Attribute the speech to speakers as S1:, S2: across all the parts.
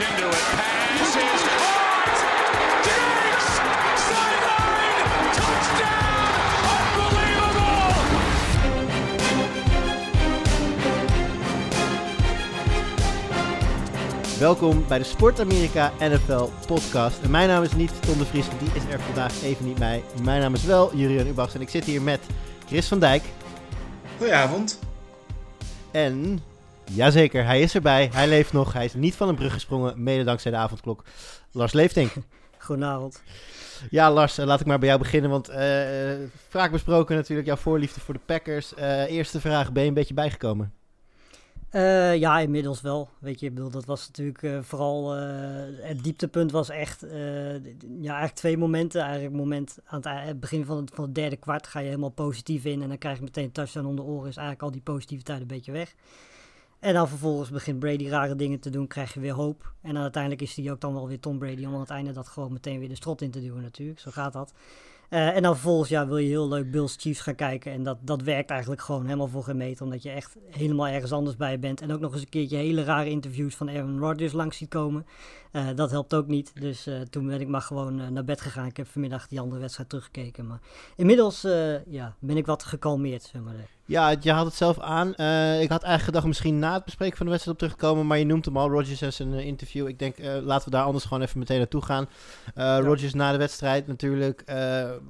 S1: into it. Pass is caught. Diggs! Sideline! Touchdown! Unbelievable!
S2: Welkom bij de Sport Amerika NFL podcast. En mijn naam is niet Tom de Vries, die is er vandaag even niet bij. Mijn naam is wel Jurian Ubachs en ik zit hier met Chris van Dijk.
S3: Goedenavond.
S2: En, jazeker, hij is erbij. Hij leeft nog. Hij is niet van een brug gesprongen, mede dankzij de avondklok. Lars Leeftink.
S4: Goedenavond.
S2: Ja, Lars, eh, laat ik maar bij jou beginnen, want eh, eh, vaak besproken natuurlijk jouw voorliefde voor de Packers. Eh, eerste vraag, ben je een beetje bijgekomen?
S4: Ja, inmiddels wel. Weet je, ik bedoel, dat was natuurlijk vooral het dieptepunt was echt, ja, eigenlijk twee momenten. Eigenlijk moment aan het, ei- het begin van het, van het derde kwart ga je helemaal positief in en dan krijg je meteen een touchdown om de oren. Is eigenlijk al die positiviteit een beetje weg. En dan vervolgens begint Brady rare dingen te doen, krijg je weer hoop. En dan uiteindelijk is hij ook dan wel weer Tom Brady om aan het einde dat gewoon meteen weer de strot in te duwen natuurlijk. Zo gaat dat. Eh, en dan vervolgens ja, wil je heel leuk Bills Chiefs gaan kijken. En dat, dat werkt eigenlijk gewoon helemaal voor geen. Omdat je echt helemaal ergens anders bij bent. En ook nog eens een keertje hele rare interviews van Aaron Rodgers langs ziet komen. Eh, dat helpt ook niet. Dus eh, toen ben ik maar gewoon naar bed gegaan. Ik heb vanmiddag die andere wedstrijd teruggekeken. Maar inmiddels ja, ben ik wat gekalmeerd. Zeg maar.
S2: Ja, je haalt het zelf aan. Eh, ik had eigenlijk gedacht misschien na het bespreken van de wedstrijd op terugkomen, maar je noemt hem al, Rodgers in zijn eh, interview. Ik denk, eh, laten we daar anders gewoon even meteen naartoe gaan. Eh Rodgers na de wedstrijd natuurlijk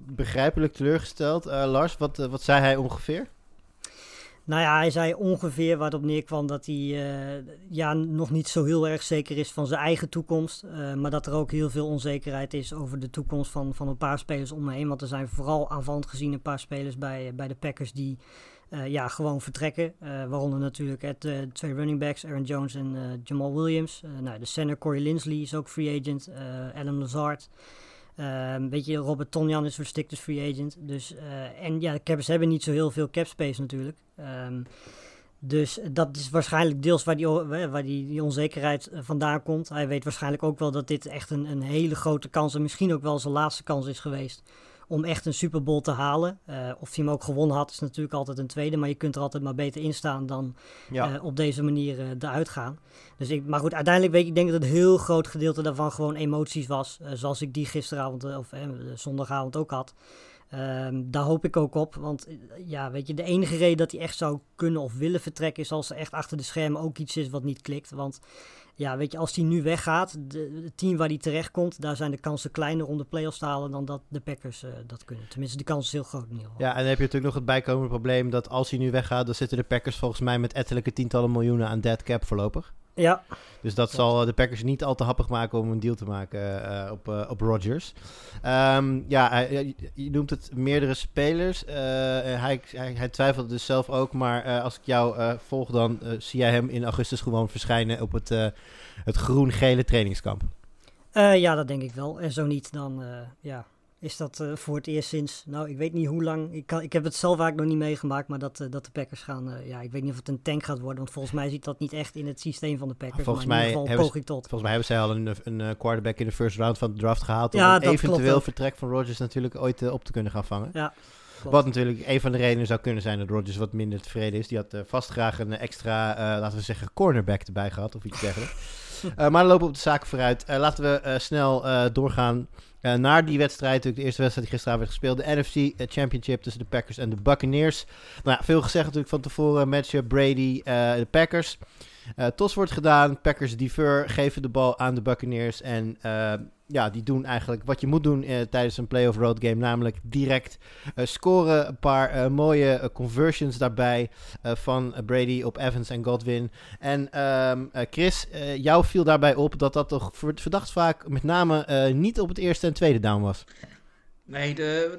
S2: begrijpelijk teleurgesteld. Lars, wat, wat zei hij ongeveer?
S4: Nou ja, hij zei ongeveer waar het op neerkwam dat hij ja, nog niet zo heel erg zeker is van zijn eigen toekomst. maar dat er ook heel veel onzekerheid is over de toekomst van, van een paar spelers om me heen. Want er zijn vooral aanvallend gezien een paar spelers bij, bij de Packers die eh, ja, gewoon vertrekken. Eh, waaronder natuurlijk het, eh, twee running backs, Aaron Jones en Jamal Williams. Nou, de center Corey Linsley is ook free agent. Adam Lazard. Ehm, weet je, Robert Tonjan is verstikt free agent. Dus, en ja, de Cappers hebben niet zo heel veel cap space natuurlijk. Ehm, dus dat is waarschijnlijk deels waar die, waar die, onzekerheid vandaan komt. Hij weet waarschijnlijk ook wel dat dit echt een, een hele grote kans en misschien ook wel zijn laatste kans is geweest om echt een Super Bowl te halen. Eh, of hij hem ook gewonnen had, is natuurlijk altijd een tweede. Maar je kunt er altijd maar beter in staan dan
S2: Ja,
S4: eh, op deze manier eh, eruit gaan. Dus ik, maar goed, uiteindelijk weet ik, ik denk dat het een heel groot gedeelte daarvan gewoon emoties was. zoals ik die gisteravond of zondagavond ook had. Ehm, daar hoop ik ook op. Want eh, ja, weet je, de enige reden dat hij echt zou kunnen of willen vertrekken is als er echt achter de schermen ook iets is wat niet klikt. Want ja, weet je, als hij nu weggaat, het team waar hij terecht komt, daar zijn de kansen kleiner om de play-offs te halen dan dat de Packers eh, dat kunnen. Tenminste, de kans is heel groot in ieder
S2: ja, en dan heb je natuurlijk nog het bijkomende probleem dat als hij nu weggaat, dan zitten de Packers volgens mij met ettelijke tientallen miljoenen aan dead cap voorlopig.
S4: Ja,
S2: Dus dat zal de Packers niet al te happig maken om een deal te maken eh, op, eh, op Rodgers. Ehm, ja, hij- je- noemt het meerdere spelers. Eh, hij, hij, hij twijfelde dus zelf ook. Maar eh, als ik jou eh, volg, dan eh, zie jij hem in augustus gewoon verschijnen op het, eh, het groen-gele trainingskamp.
S4: Eh, ja, dat denk ik wel. En zo niet, dan eh, ja, is dat eh, voor het eerst sinds, nou, ik weet niet hoe lang. Ik, kan, ik heb het zelf vaak nog niet meegemaakt, maar dat, eh, dat de Packers gaan, eh, ja, ik weet niet of het een tank gaat worden. Want volgens mij zit dat niet echt in het systeem van de Packers.
S2: Volgens
S4: maar in
S2: mij
S4: ieder geval
S2: hebben
S4: poging tot.
S2: Volgens mij hebben zij al een, een quarterback in de first round van de draft gehaald. Om
S4: Ja,
S2: eventueel vertrek van Rodgers natuurlijk ooit op te kunnen gaan vangen.
S4: Ja, klopt.
S2: Wat natuurlijk een van de redenen zou kunnen zijn dat Rodgers wat minder tevreden is. Die had eh, vast graag een extra, eh, laten we zeggen, cornerback erbij gehad of iets dergelijks. Eh, maar dan lopen we op de zaken vooruit. Laten we snel doorgaan naar die wedstrijd. Natuurlijk de eerste wedstrijd die gisteravond werd gespeeld. De NFC Championship tussen de Packers en de Buccaneers. Nou ja, veel gezegd natuurlijk van tevoren. Matchup Brady, de Packers. Eh tos wordt gedaan. Packers defer, geven de bal aan de Buccaneers. En eh, ja, die doen eigenlijk wat je moet doen eh, tijdens een playoff road game. Namelijk direct scoren. Een paar mooie conversions daarbij van Brady op Evans en Godwin. En ehm, eh, Chris, jou viel daarbij op dat dat toch ver- verdacht vaak met name niet op het eerste en tweede down was.
S3: Nee, de,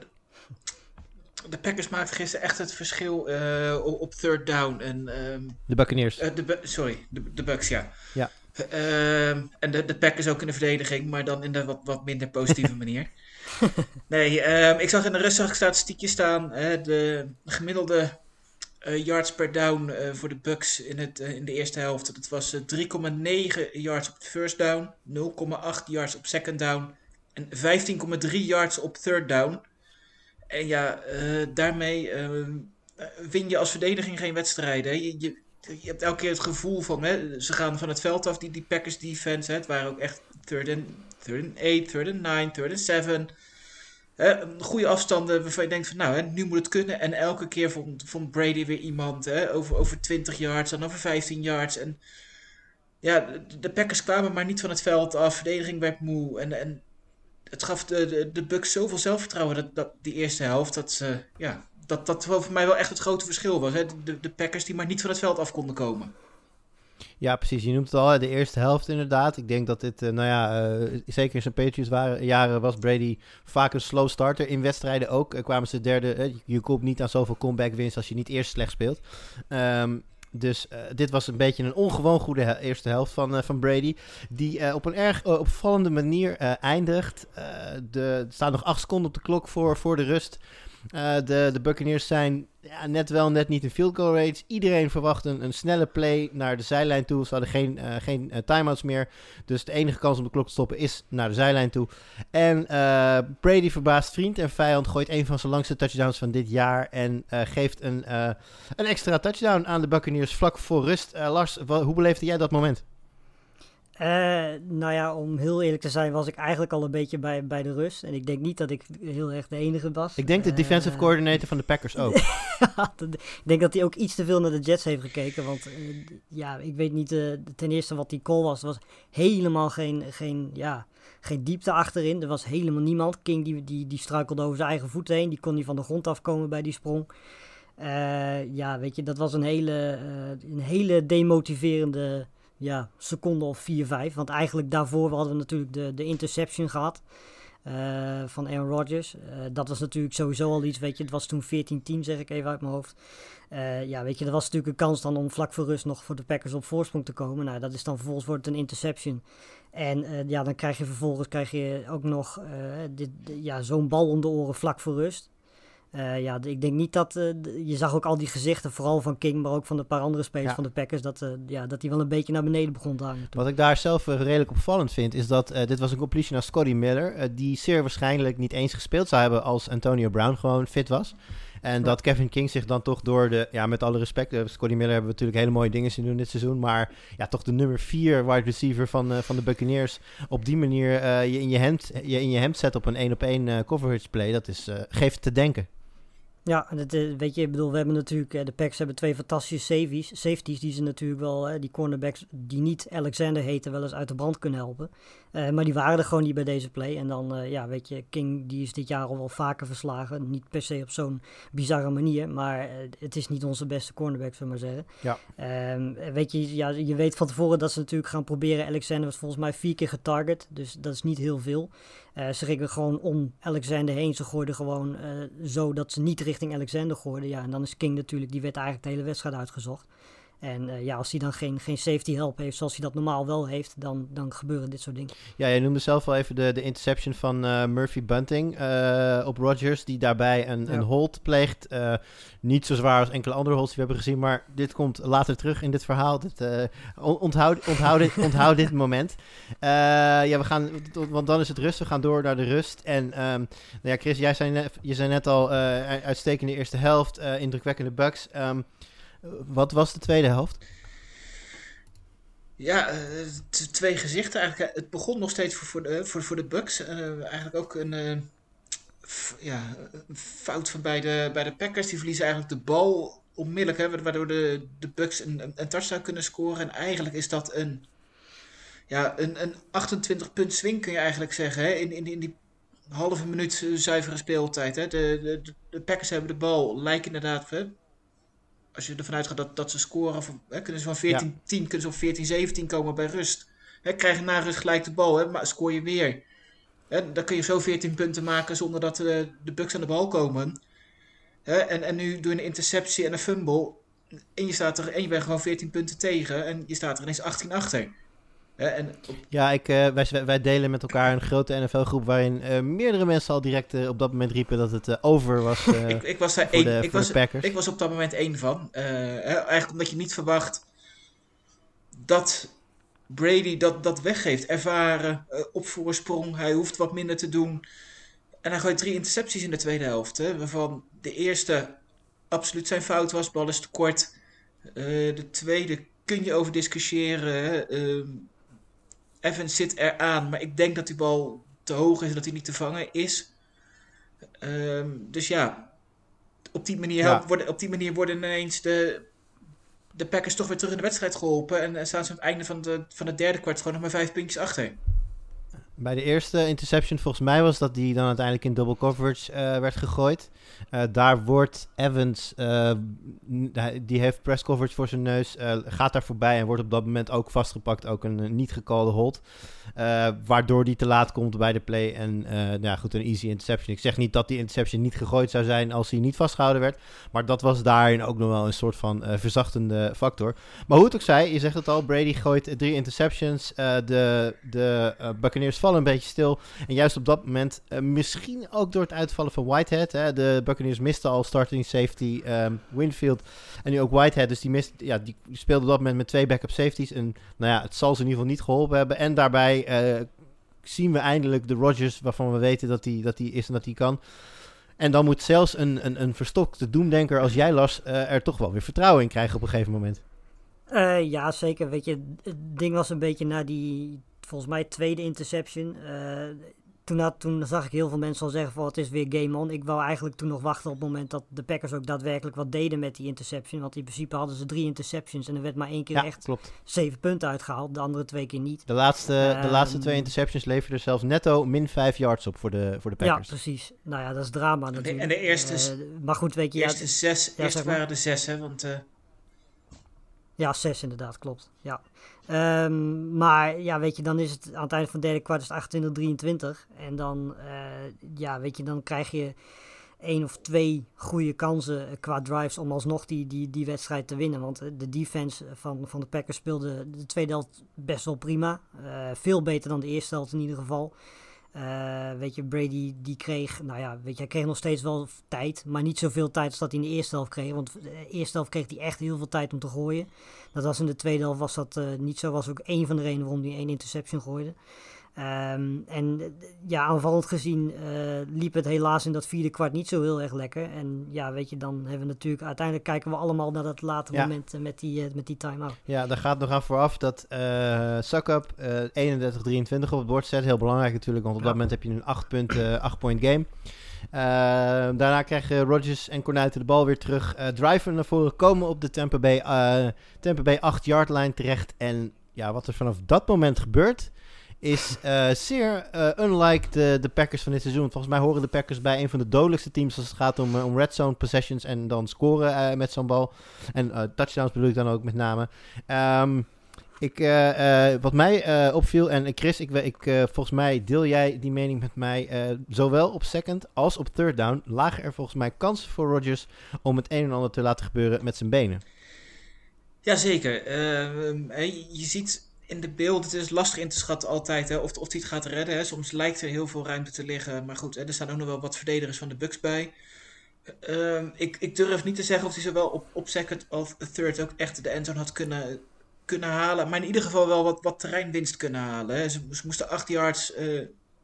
S3: de Packers maakten gisteren echt het verschil eh, op, third down. En, ehm,
S2: De Buccaneers.
S3: eh, de, Bu- sorry, de, de Bucks, ja.
S2: Ja.
S3: Ehm, en de, de Packers ook in de verdediging, maar dan in de wat, wat minder positieve manier. Nee, ehm, ik zag in de rust zag ik statistiekjes staan. hè, de gemiddelde eh, yards per down eh, voor de Bucks in, het, eh, in de eerste helft. Dat was eh, 3,9 yards op first down, 0,8 yards op second down en 15,3 yards op third down. En ja, eh, daarmee eh, win je als verdediging geen wedstrijden. Je, je, je hebt elke keer het gevoel van, hè, ze gaan van het veld af, die, die Packers defense. Hè, het waren ook echt third and, third and eight, third and nine, third and seven. Hè, goede afstanden waarvan je denkt van, nou, hè, nu moet het kunnen. En elke keer vond, Brady weer iemand hè, over, over 20 yards, dan over 15 yards. En ja, de, de Packers kwamen maar niet van het veld af. Verdediging werd moe. En, en het gaf de, de, Bucks zoveel zelfvertrouwen, dat, dat, die eerste helft, dat ze, ja, dat, dat voor mij wel echt het grote verschil was. Hè? De, de Packers die maar niet van het veld af konden komen.
S2: Ja, precies. Je noemt het al, de eerste helft inderdaad. Ik denk dat dit, uh, nou ja, uh, zeker in zijn Patriots waren, jaren was Brady vaak een slow starter. In wedstrijden ook uh, kwamen ze derde. je komt niet aan zoveel comeback wins als je niet eerst slecht speelt. Um, dus uh, dit was een beetje een ongewoon goede eerste helft van, uh, van Brady. Die uh, op een erg opvallende manier eindigt. de, er staan nog acht seconden op de klok voor, voor de rust. De, de Buccaneers zijn ja, net wel, net niet in field goal rates. Iedereen verwacht een, snelle play naar de zijlijn toe. Ze hadden geen, uh, geen uh, timeouts meer. Dus de enige kans om de klok te stoppen is naar de zijlijn toe. En Brady verbaast vriend en vijand. Gooit een van zijn langste touchdowns van dit jaar. En geeft een, een extra touchdown aan de Buccaneers vlak voor rust. Lars, hoe beleefde jij dat moment?
S4: Uh, nou ja, om heel eerlijk te zijn, was ik eigenlijk al een beetje bij, bij de rust. En ik denk niet dat ik heel erg de enige was.
S2: Ik denk de defensive uh, coordinator van de Packers ook.
S4: ik denk dat hij ook iets te veel naar de Jets heeft gekeken. Want uh, ja, ik weet niet ten eerste wat die call was. Er was helemaal geen, geen, ja, geen diepte achterin. Er was helemaal niemand. King die, die, die struikelde over zijn eigen voeten heen. Die kon niet van de grond afkomen bij die sprong. ja, weet je, dat was een hele, een hele demotiverende ja, seconde of 4, 5. Want eigenlijk daarvoor hadden we natuurlijk de, de interception gehad uh, van Aaron Rodgers. Uh, dat was natuurlijk sowieso al iets, weet je. Het was toen 14-10, zeg ik even uit mijn hoofd. Uh, ja, weet je, er was natuurlijk een kans dan om vlak voor rust nog voor de Packers op voorsprong te komen. Nou, dat is dan vervolgens wordt het een interception. En ja, dan krijg je vervolgens krijg je ook nog ja, zo'n bal om de oren vlak voor rust. Uh, ja, ik denk niet dat. Uh, je zag ook al die gezichten, vooral van King, maar ook van de paar andere spelers ja. van de Packers, dat, uh, ja, dat die wel een beetje naar beneden begon te hangen.
S2: Wat ik daar zelf redelijk opvallend vind, is dat dit was een completion naar Scotty Miller, die zeer waarschijnlijk niet eens gespeeld zou hebben als Antonio Brown gewoon fit was. En dat Kevin King zich dan toch door de, ja, met alle respect, Scotty Miller hebben we natuurlijk hele mooie dingen zien doen dit seizoen, maar ja, toch de nummer 4 wide receiver van, van de Buccaneers op die manier je in je hemd, je in je hemd zet op een 1 op 1 coverage play, dat is, geeft te denken.
S4: Ja, dat, weet je, ik bedoel, we hebben natuurlijk, de Packs hebben twee fantastische safeties, safeties die ze natuurlijk wel, die cornerbacks die niet Alexander heten, wel eens uit de brand kunnen helpen. Uh, maar die waren er gewoon niet bij deze play. En dan, uh, ja, weet je, King die is dit jaar al wel vaker verslagen. Niet per se op zo'n bizarre manier, maar uh, het is niet onze beste cornerback, zullen we maar zeggen.
S2: Ja.
S4: Um, weet je, ja, je weet van tevoren dat ze natuurlijk gaan proberen. Alexander was volgens mij vier keer getarget, dus dat is niet heel veel. Ze gingen gewoon om Alexander heen. Ze gooiden gewoon zo dat ze niet richting Alexander gooiden. Ja, en dan is King natuurlijk, die werd eigenlijk de hele wedstrijd uitgezocht. En uh, ja, als hij dan geen, geen safety help heeft zoals hij dat normaal wel heeft, dan, dan gebeuren dit soort dingen.
S2: Ja, jij noemde zelf al even de, de interception van uh, Murphy Bunting uh, op Rodgers, die daarbij een, ja. een hold pleegt. niet zo zwaar als enkele andere holds die we hebben gezien, maar dit komt later terug in dit verhaal. Dit, onthoud, onthoud, dit, onthoud dit moment. ja, we gaan, want dan is het rust. We gaan door naar de rust. En um, nou ja, Chris, jij zei net, je zei net al uitstekende eerste helft, indrukwekkende bucks. Um, wat was de tweede helft?
S3: Ja, uh, twee gezichten eigenlijk. Het begon nog steeds voor, voor, de, voor, voor de Bucks. Uh, eigenlijk ook een, ja, een fout van bij de, bij de Packers. Die verliezen eigenlijk de bal onmiddellijk. Hè, waardoor de, de Bucks een, een, een touchdown kunnen scoren. En eigenlijk is dat een, ja, een, een 28 punt swing kun je eigenlijk zeggen. Hè, in, in, in die halve minuut zuivere speeltijd. Hè. De, de, de Packers hebben de bal. Lijkt inderdaad... als je ervan uitgaat dat, dat ze scoren, van, hè, kunnen ze van 14-10, ja. kunnen ze van 14-17 komen bij rust. Hè, krijg je na rust gelijk de bal, hè, maar scoor je weer. Hè, dan kun je zo 14 punten maken zonder dat de, de Bucks aan de bal komen. Hè, en, en nu doe je een interceptie en een fumble. En je, staat er, en je bent gewoon 14 punten tegen en je staat er ineens 18 achter. En
S2: Ja, ik, uh, wij, wij, delen met elkaar een grote NFL-groep waarin uh, meerdere mensen al direct uh, op dat moment riepen dat het over was.
S3: ik, ik, was daar één, de, ik, was, ik was op dat moment één van. eigenlijk omdat je niet verwacht dat Brady dat, dat weggeeft. Ervaren, op voorsprong, hij hoeft wat minder te doen. En hij gooit drie intercepties in de tweede helft. Hè, waarvan de eerste absoluut zijn fout was. Bal is te kort. de tweede kun je over discussiëren. Evans zit eraan, maar ik denk dat die bal te hoog is en dat hij niet te vangen is. Ehm, dus ja, op die, manier
S2: Ja.
S3: worden, op die manier worden ineens de, de Packers toch weer terug in de wedstrijd geholpen. En, en staan ze aan het einde van, de, van het derde kwart gewoon nog maar vijf puntjes achter.
S2: Bij de eerste interception, volgens mij was dat die dan uiteindelijk in double coverage eh, werd gegooid. Eh, daar wordt Evans, eh, die heeft press coverage voor zijn neus, gaat daar voorbij en wordt op dat moment ook vastgepakt. Ook een niet gekalde hold. Waardoor die te laat komt bij de play en nou ja, goed, een easy interception. Ik zeg niet dat die interception niet gegooid zou zijn als hij niet vastgehouden werd. Maar dat was daarin ook nog wel een soort van verzachtende factor. Maar hoe het ook zij, je zegt het al, Brady gooit drie interceptions. De de Buccaneers vallen een beetje stil. En juist op dat moment, eh, misschien ook door het uitvallen van Whitehead. Hè, de Buccaneers misten al starting safety ehm, Winfield. En nu ook Whitehead. Dus die, mist, ja, die speelde op dat moment met twee backup safeties. En nou ja, het zal ze in ieder geval niet geholpen hebben. En daarbij eh, zien we eindelijk de Rodgers waarvan we weten dat hij dat is en dat hij kan. En dan moet zelfs een, een, een verstokte doemdenker als jij, Lars, eh, er toch wel weer vertrouwen in krijgen op een gegeven moment.
S4: Eh, ja, zeker. Weet je, het ding was een beetje na die, volgens mij, tweede interception. eh, toen, had, toen zag ik heel veel mensen al zeggen van het is weer game on. Ik wou eigenlijk toen nog wachten op het moment dat de Packers ook daadwerkelijk wat deden met die interception. Want in principe hadden ze drie interceptions en er werd maar één keer
S2: Ja,
S4: echt
S2: klopt.
S4: zeven punten uitgehaald. De andere twee keer niet.
S2: De laatste, de
S4: Ehm,
S2: laatste twee interceptions leverden zelfs netto min 5 yards op voor de, voor de
S4: Ja,
S2: Packers.
S4: precies. Nou ja, dat is drama
S3: de-
S4: natuurlijk.
S3: en de eerste
S4: Eh, maar goed, weet
S3: De
S4: je, ja,
S3: eerste zes,
S4: ja, zeg maar.
S3: waren de zes, hè, want... eh,
S4: Ja, zes inderdaad, klopt. Ja. Ehm, maar ja, weet je, dan is het aan het einde van het derde kwart is het 28, 23. En dan, eh, ja, weet je, dan krijg je één of twee goede kansen eh, qua drives om alsnog die, die, die wedstrijd te winnen. Want eh, de defense van, van de Packers speelde de tweede helft best wel prima. Veel beter dan de eerste helft in ieder geval. Eh, weet je, Brady die kreeg, nou ja, weet je, hij kreeg nog steeds wel tijd, maar niet zoveel tijd als dat hij in de eerste helft kreeg. Want de eerste helft kreeg hij echt heel veel tijd om te gooien. Dat was in de tweede helft was dat eh, niet zo. Was ook één van de redenen waarom hij één interception gooide. Ehm, en eh, ja, aanvallend gezien eh, liep het helaas in dat vierde kwart niet zo heel erg lekker. En ja, weet je, dan hebben we natuurlijk... Uiteindelijk kijken we allemaal naar dat late
S2: Ja.
S4: moment eh, met die, met die time-out.
S2: Ja, daar gaat nog aan vooraf dat eh Suck-up eh 31-23 op het bord zet. Heel belangrijk natuurlijk, want op
S4: Ja.
S2: dat moment heb je een 8 punt, eh, 8 point game. Eh, daarna krijgen Rodgers en Cornuiten de bal weer terug. Driven naar voren, komen op de Tampa Bay, Tampa Bay 8 yard line terecht. En ja, wat er vanaf dat moment gebeurt, is eh, zeer eh, unlike de, Packers van dit seizoen. Volgens mij horen de Packers bij een van de dodelijkste teams als het gaat om, eh, om red zone possessions en dan scoren met zo'n bal. En touchdowns bedoel ik dan ook met name. Ehm, ik, wat mij opviel, en Chris, ik, ik, volgens mij deel jij die mening met mij, zowel op second als op third down, lagen er volgens mij kansen voor Rodgers om het een en ander te laten gebeuren met zijn benen.
S3: Jazeker. Ehm, je ziet in de beelden, het is lastig in te schatten altijd hè, of, of hij het gaat redden. Hè. Soms lijkt er heel veel ruimte te liggen. Maar goed, hè, er staan ook nog wel wat verdedigers van de Bucks bij. Ehm, ik, ik durf niet te zeggen of hij zowel op, op second of third ook echt de endzone had kunnen, kunnen halen. Maar in ieder geval wel wat, wat terreinwinst kunnen halen. Ze, moesten 8 yards. eh,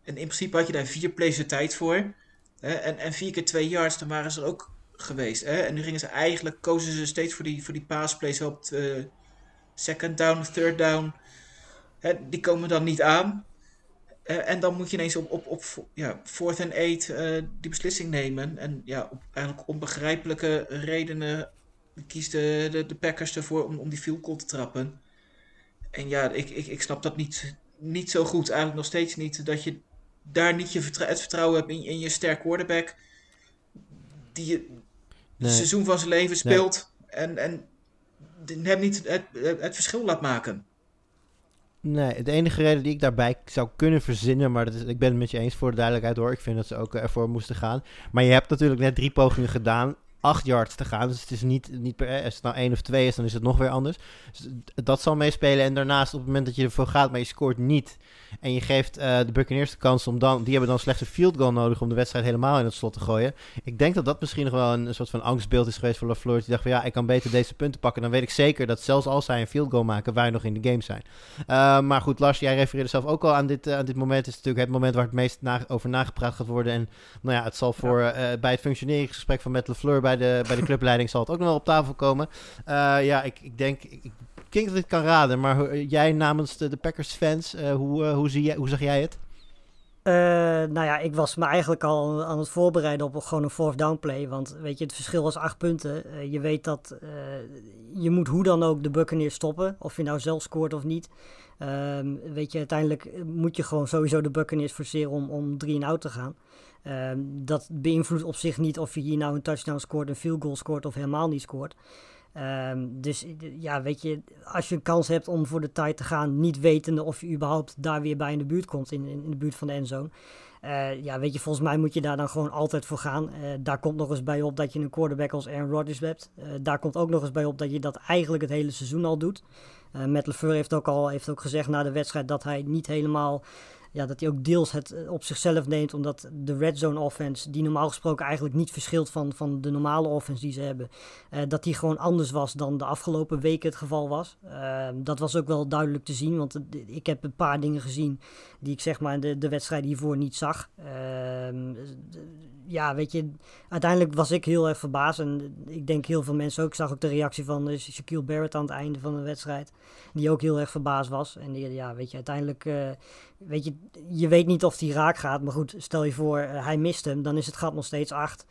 S3: en in principe had je daar vier plays de tijd voor. Hè. En, en vier keer twee yards, dan waren ze er ook geweest. Hè? En nu gingen ze eigenlijk, kozen ze steeds voor die, voor die op eh, second down, third down. Hè, die komen dan niet aan. En dan moet je ineens op, op, op ja, fourth and eight eh, die beslissing nemen. En ja, op eigenlijk onbegrijpelijke redenen kiest de, de, de Packers ervoor om, om die field goal te trappen. En ja, ik, ik, ik snap dat niet, niet zo goed. Eigenlijk nog steeds niet. Dat je daar niet je vertrou- het vertrouwen hebt in, in je sterk quarterback. Die je
S2: Nee.
S3: het seizoen van zijn leven speelt. En, en hem niet het, het, het verschil laat maken.
S2: Nee, de enige reden die ik daarbij zou kunnen verzinnen, maar ik ben het met je eens voor de duidelijkheid hoor. Ik vind dat ze ook eh, ervoor moesten gaan. Maar je hebt natuurlijk net drie pogingen gedaan, acht yards te gaan. Dus het is niet, niet per, eh, als het nou één of twee is, dan is het nog weer anders. Dus dat zal meespelen. En daarnaast, op het moment dat je ervoor gaat, maar je scoort niet. En je geeft eh, de Buccaneers de kans om dan, die hebben dan slechts een field goal nodig om de wedstrijd helemaal in het slot te gooien. Ik denk dat dat misschien nog wel een, een soort van angstbeeld is geweest voor LaFleur. Die dacht van ja, ik kan beter deze punten pakken. Dan weet ik zeker dat zelfs als zij een field goal maken, wij nog in de game zijn. Uh, maar goed, Lars, jij refereerde zelf ook al aan dit, uh, aan dit moment. Het is natuurlijk het moment waar het meest na over nagepraat gaat worden. En nou ja, het zal voor bij het functioneringsgesprek van Matt LaFleur bij de, bij de clubleiding zal het ook nog wel op tafel komen. Ja, ik, ik denk, ik, ik denk dat ik kan raden, maar jij namens de, de Packers-fans, uh, hoe, hoe, zie jij, hoe zag jij het?
S4: Uh, nou ja, ik was me eigenlijk al aan het voorbereiden op gewoon een fourth down play. Want weet je, het verschil was acht punten. Uh, je weet dat uh, je moet hoe dan ook de Buccaneers stoppen. Of je nou zelf scoort of niet. Um, weet je, uiteindelijk moet je gewoon sowieso de Buccaneers forceren om, om drie en out te gaan. Um, dat beïnvloedt op zich niet of je hier nou een touchdown scoort, een field goal scoort of helemaal niet scoort. Um, dus ja, weet je, als je een kans hebt om voor de tijd te gaan, niet wetende of je überhaupt daar weer bij in de buurt komt, in, in, de buurt van de endzone. Uh, ja, weet je, volgens mij moet je daar dan gewoon altijd voor gaan. Uh, daar komt nog eens bij op dat je een quarterback als Aaron Rodgers hebt. Uh, daar komt ook nog eens bij op dat je dat eigenlijk het hele seizoen al doet. Matt LeFleur heeft ook al heeft ook gezegd na de wedstrijd dat hij niet helemaal ja, dat hij ook deels het eh, op zichzelf neemt, omdat de red zone offense, die normaal gesproken eigenlijk niet verschilt van, van de normale offense die ze hebben, uh, dat die gewoon anders was dan de afgelopen weken het geval was. Uh, dat was ook wel duidelijk te zien, want ik heb een paar dingen gezien die ik zeg maar de, de wedstrijd hiervoor niet zag. Ehm, ja, weet je, uiteindelijk was ik heel erg verbaasd. En ik denk heel veel mensen ook. Ik zag ook de reactie van uh, Shaquille Barrett aan het einde van de wedstrijd. Die ook heel erg verbaasd was. En die, ja, weet je, uiteindelijk, uh, weet je, je weet niet of die raak gaat. Maar goed, stel je voor, uh, hij mist hem. Dan is het gat nog steeds 8.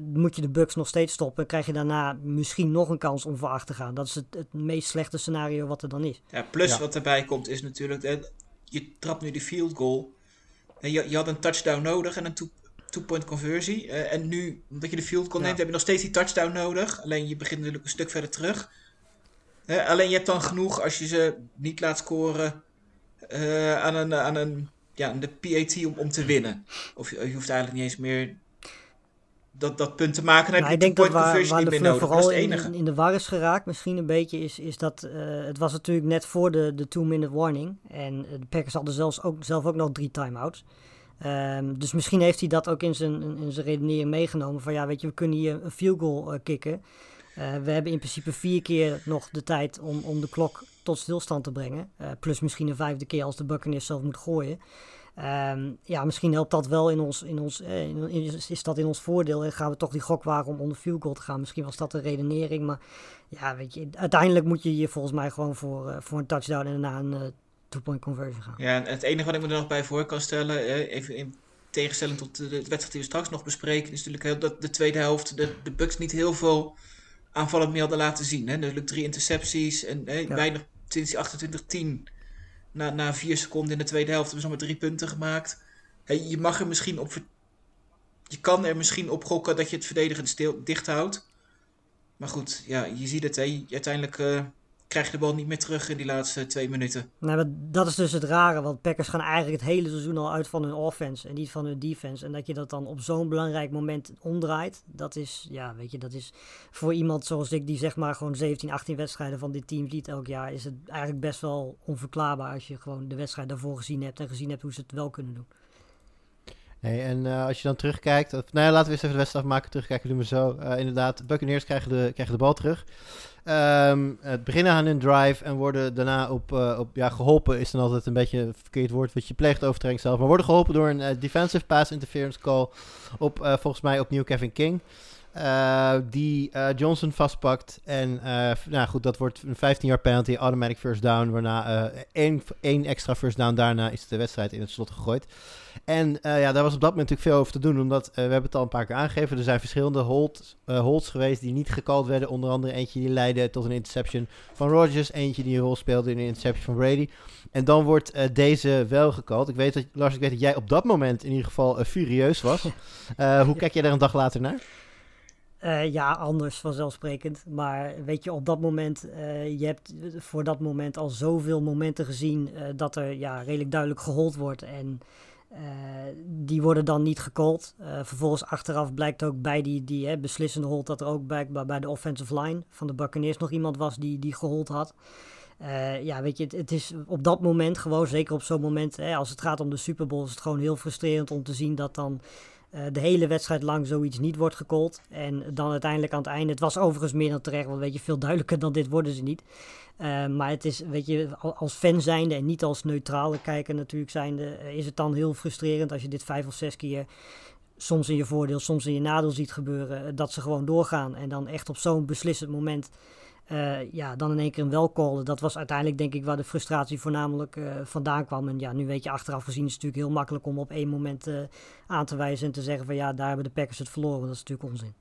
S4: moet je de Bucks nog steeds stoppen. Krijg je daarna misschien nog een kans om voor 8 te gaan. Dat is het, het meest slechte scenario wat er dan is.
S3: Ja, plus ja. wat erbij komt is natuurlijk, je trapt nu de field goal. En je, je had een touchdown nodig en een two-point conversie. Uh, en nu, omdat je de field goal neemt, ja. heb je nog steeds die touchdown nodig. Alleen je begint natuurlijk een stuk verder terug. Uh, alleen je hebt dan genoeg als je ze niet laat scoren uh, aan een, aan een ja, de PAT om, om te winnen. Of je, je, hoeft eigenlijk niet eens meer dat, dat punt te maken. Dan
S4: nou,
S3: heb je
S4: ik denk dat
S3: waar,
S4: waar
S3: niet
S4: de
S3: meer nodig.
S4: vooral
S3: dat is het
S4: in,
S3: enige.
S4: in, in, de war is geraakt, misschien een beetje, is, is dat het was natuurlijk net voor de, de two-minute warning. En de Packers hadden zelfs ook, zelf ook nog drie timeouts. Um, dus misschien heeft hij dat ook in zijn, in zijn redenering meegenomen. Van ja, weet je, we kunnen hier een field goal uh, kicken. Uh, we hebben in principe vier keer nog de tijd om, om de klok tot stilstand te brengen. Uh, plus misschien een vijfde keer als de Buccaneers zelf moet gooien. Um, ja, misschien helpt dat wel in ons, in ons in, is dat in ons voordeel. En gaan we toch die gok wagen om onder field goal te gaan. Misschien was dat de redenering. Maar ja, weet je, uiteindelijk moet je hier volgens mij gewoon voor, voor een touchdown en daarna een two-point conversion gaan.
S3: Ja, en het enige wat ik me er nog bij voor kan stellen, even in tegenstelling tot de, wedstrijd die we straks nog bespreken, is natuurlijk dat de tweede helft de, de Bucks niet heel veel aanvallend meer hadden laten zien. Hè? Natuurlijk drie intercepties en hè, ja. weinig sinds die 28-10 na, na vier seconden in de tweede helft hebben ze maar drie punten gemaakt. Je mag er misschien op, je kan er misschien op gokken dat je het verdedigend stil, dicht houdt. Maar goed, ja, je ziet het, hè. uiteindelijk uh, krijg je de bal niet meer terug in die laatste twee minuten.
S4: Nou, dat is dus het rare, want Packers gaan eigenlijk het hele seizoen al uit van hun offense en niet van hun defense. En dat je dat dan op zo'n belangrijk moment omdraait, dat is, ja, weet je, dat is voor iemand zoals ik, die zeg maar gewoon 17, 18 wedstrijden van dit team ziet elk jaar, is het eigenlijk best wel onverklaarbaar als je gewoon de wedstrijd daarvoor gezien hebt en gezien hebt hoe ze het wel kunnen doen.
S2: Hey, en uh, als je dan terugkijkt, of, nou ja, laten we eens even de wedstrijd afmaken, terugkijken doen we zo. Uh, inderdaad, Buccaneers krijgen de, krijgen de bal terug. Um, het beginnen aan hun drive en worden daarna op, uh, op ja, geholpen is dan altijd een beetje een verkeerd woord wat je pleegt overtreding zelf, maar worden geholpen door een defensive pass interference call op volgens mij opnieuw Kevin King. Uh, die uh, Johnson vastpakt. En uh, nou goed, dat wordt een 15 yard penalty, automatic first down. Waarna één, één extra first down. Daarna is de wedstrijd in het slot gegooid. En ja, daar was op dat moment natuurlijk veel over te doen. Omdat we hebben het al een paar keer aangegeven. Er zijn verschillende holds, holds geweest die niet gecalled werden. Onder andere eentje die leidde tot een interception van Rodgers. Eentje die een rol speelde in een interception van Brady. En dan wordt deze wel gecalled. Ik weet dat, Lars, ik weet dat jij op dat moment in ieder geval furieus was. hoe kijk jij daar een dag later naar?
S4: Uh, ja, anders vanzelfsprekend. Maar weet je, op dat moment, uh, je hebt voor dat moment al zoveel momenten gezien uh, dat er ja, redelijk duidelijk gehold wordt. En die worden dan niet gecallt. vervolgens achteraf blijkt ook bij die, die hè, beslissende hold dat er ook bij, bij de offensive line van de Buccaneers nog iemand was die, die gehold had. ja, weet je, het, het, is op dat moment gewoon, zeker op zo'n moment, hè, als het gaat om de Super Bowl, is het gewoon heel frustrerend om te zien dat dan uh, de hele wedstrijd lang zoiets niet wordt gecallt. En dan uiteindelijk aan het einde. Het was overigens meer dan terecht, want weet je, veel duidelijker dan dit worden ze niet. Uh, maar het is, weet je, als fan zijnde en niet als neutrale kijker natuurlijk zijnde, uh, is het dan heel frustrerend als je dit vijf of zes keer soms in je voordeel, soms in je nadeel ziet gebeuren, dat ze gewoon doorgaan. En dan echt op zo'n beslissend moment uh, ja, dan in één keer een wel callen. Dat was uiteindelijk denk ik waar de frustratie voornamelijk uh, vandaan kwam. En ja, nu weet je achteraf gezien is het natuurlijk heel makkelijk om op één moment uh, aan te wijzen en te zeggen van ja, daar hebben de Packers het verloren. Dat is natuurlijk onzin.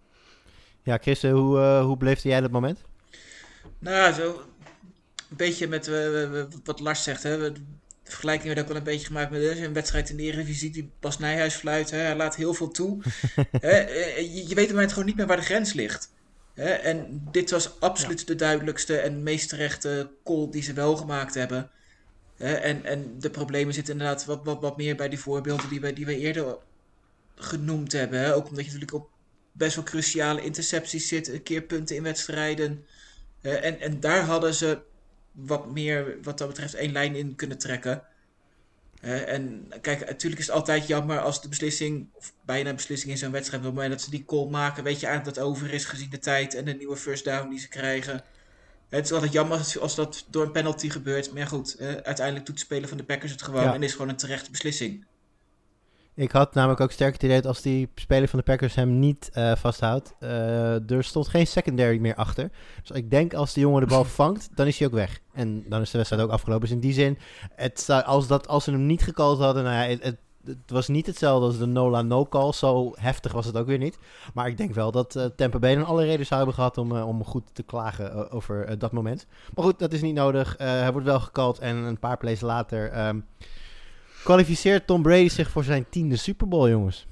S2: Ja, Chris, hoe, hoe beleefde jij dat moment?
S3: Nou, zo een beetje met wat Lars zegt. Hè. De vergelijking werd ook wel een beetje gemaakt met een wedstrijd in de Eredivisie die Bas Nijhuis fluit. Hè. Hij laat heel veel toe. hè. Je, je weet op het moment gewoon niet meer waar de grens ligt. Hè? En dit was absoluut de duidelijkste en meest terechte call die ze wel gemaakt hebben. Hè? En, en de problemen zitten inderdaad wat, wat, wat meer bij die voorbeelden die we, die we eerder genoemd hebben. Hè? Ook omdat je natuurlijk op best wel cruciale intercepties zit, keerpunten in wedstrijden. en, en daar hadden ze wat meer, wat dat betreft, één lijn in kunnen trekken en kijk, natuurlijk is het altijd jammer als de beslissing, of bijna een beslissing in zo'n wedstrijd, op het moment dat ze die call maken, weet je eigenlijk dat het over is gezien de tijd en de nieuwe first down die ze krijgen. Het is altijd jammer als, dat door een penalty gebeurt. Maar ja, goed, uiteindelijk doet de speler van de Packers het gewoon en is gewoon een terechte beslissing.
S2: Ik had namelijk ook sterk het idee dat als die speler van de Packers hem niet uh, vasthoudt, uh, er stond geen secondary meer achter. Dus ik denk als de jongen de bal vangt, dan is hij ook weg. En dan is de wedstrijd ook afgelopen. Dus in die zin, het, als, dat, als ze hem niet gecallt hadden, nou ja, het, het, het, was niet hetzelfde als de Nola no-call. Zo heftig was het ook weer niet. Maar ik denk wel dat uh, Tampa Bay dan alle reden zou hebben gehad om, om goed te klagen over dat moment. Maar goed, dat is niet nodig. hij wordt wel gecallt en een paar plays later... Um, Kwalificeert Tom Brady zich voor zijn tiende Super Bowl, jongens?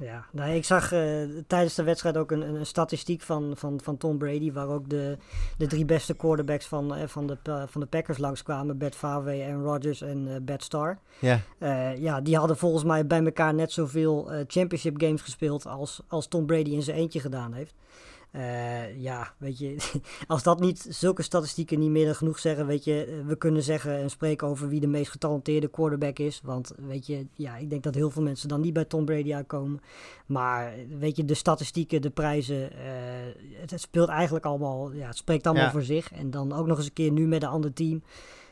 S4: Ja, nou, ik zag uh, tijdens de wedstrijd ook een, een, statistiek van, van, van Tom Brady, waar ook de, de drie beste quarterbacks van, uh, van, de, uh, van de Packers langskwamen. Bert Favre, Aaron Rodgers en Bert Starr.
S2: Ja.
S4: ja, die hadden volgens mij bij elkaar net zoveel championship games gespeeld als, als Tom Brady in zijn eentje gedaan heeft. Uh, ja, weet je, als dat niet, zulke statistieken niet meer dan genoeg zeggen, weet je, eh, we kunnen zeggen en spreken over wie de meest getalenteerde quarterback is. Want, weet je, ja, ik denk dat heel veel mensen dan niet bij Tom Brady uitkomen. Maar, weet je, de statistieken, de prijzen, uh, het, het, speelt eigenlijk allemaal, ja, het spreekt allemaal ja. voor zich. En dan ook nog eens een keer nu met een ander team.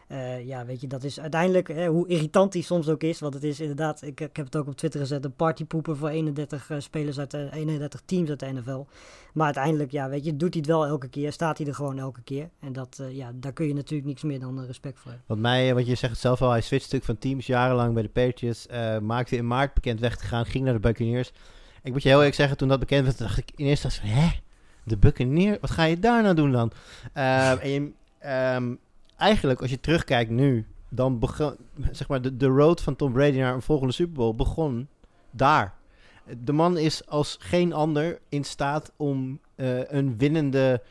S4: Uh, ja, weet je, dat is uiteindelijk, hè, hoe irritant die soms ook is, want het is inderdaad, ik, ik heb het ook op Twitter gezet, een partypoeper voor 31 uh, spelers uit de 31 teams uit de NFL. Maar uiteindelijk, ja, weet je, doet hij het wel elke keer, staat hij er gewoon elke keer. En dat, ja, daar kun je natuurlijk niks meer dan respect voor hebben.
S2: Wat mij, wat je zegt het zelf al, hij switcht stuk van teams jarenlang bij de Patriots, maakte in maart bekend weg te gaan, ging naar de Buccaneers. Ik moet je heel eerlijk zeggen, toen dat bekend werd, dacht ik in eerste instantie, hè? De Buccaneers? Wat ga je daar nou doen dan? en je, um, eigenlijk, als je terugkijkt nu, dan begon, zeg maar, de, de road van Tom Brady naar een volgende Super Bowl begon daar. De man is als geen ander in staat om uh, een winnende,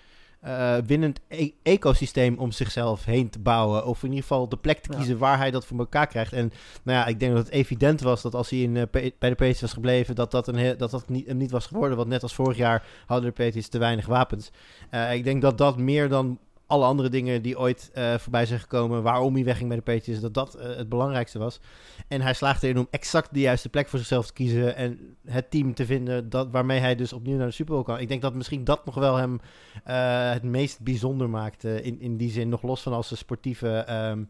S2: uh, winnend e ecosysteem om zichzelf heen te bouwen. Of in ieder geval de plek te kiezen ja. waar hij dat voor elkaar krijgt. En nou ja, ik denk dat het evident was dat als hij in, uh, bij de Patriots was gebleven, dat dat, een dat, dat niet, niet was geworden. Want net als vorig jaar hadden de Patriots te weinig wapens. ik denk dat dat meer dan alle andere dingen die ooit uh, voorbij zijn gekomen, waarom hij wegging bij de Patriots, dat dat uh, het belangrijkste was. En hij slaagde erin om exact de juiste plek voor zichzelf te kiezen en het team te vinden dat, waarmee hij dus opnieuw naar de Super Bowl kan. Ik denk dat misschien dat nog wel hem uh, het meest bijzonder maakte in, in die zin, nog los van als zijn sportieve um,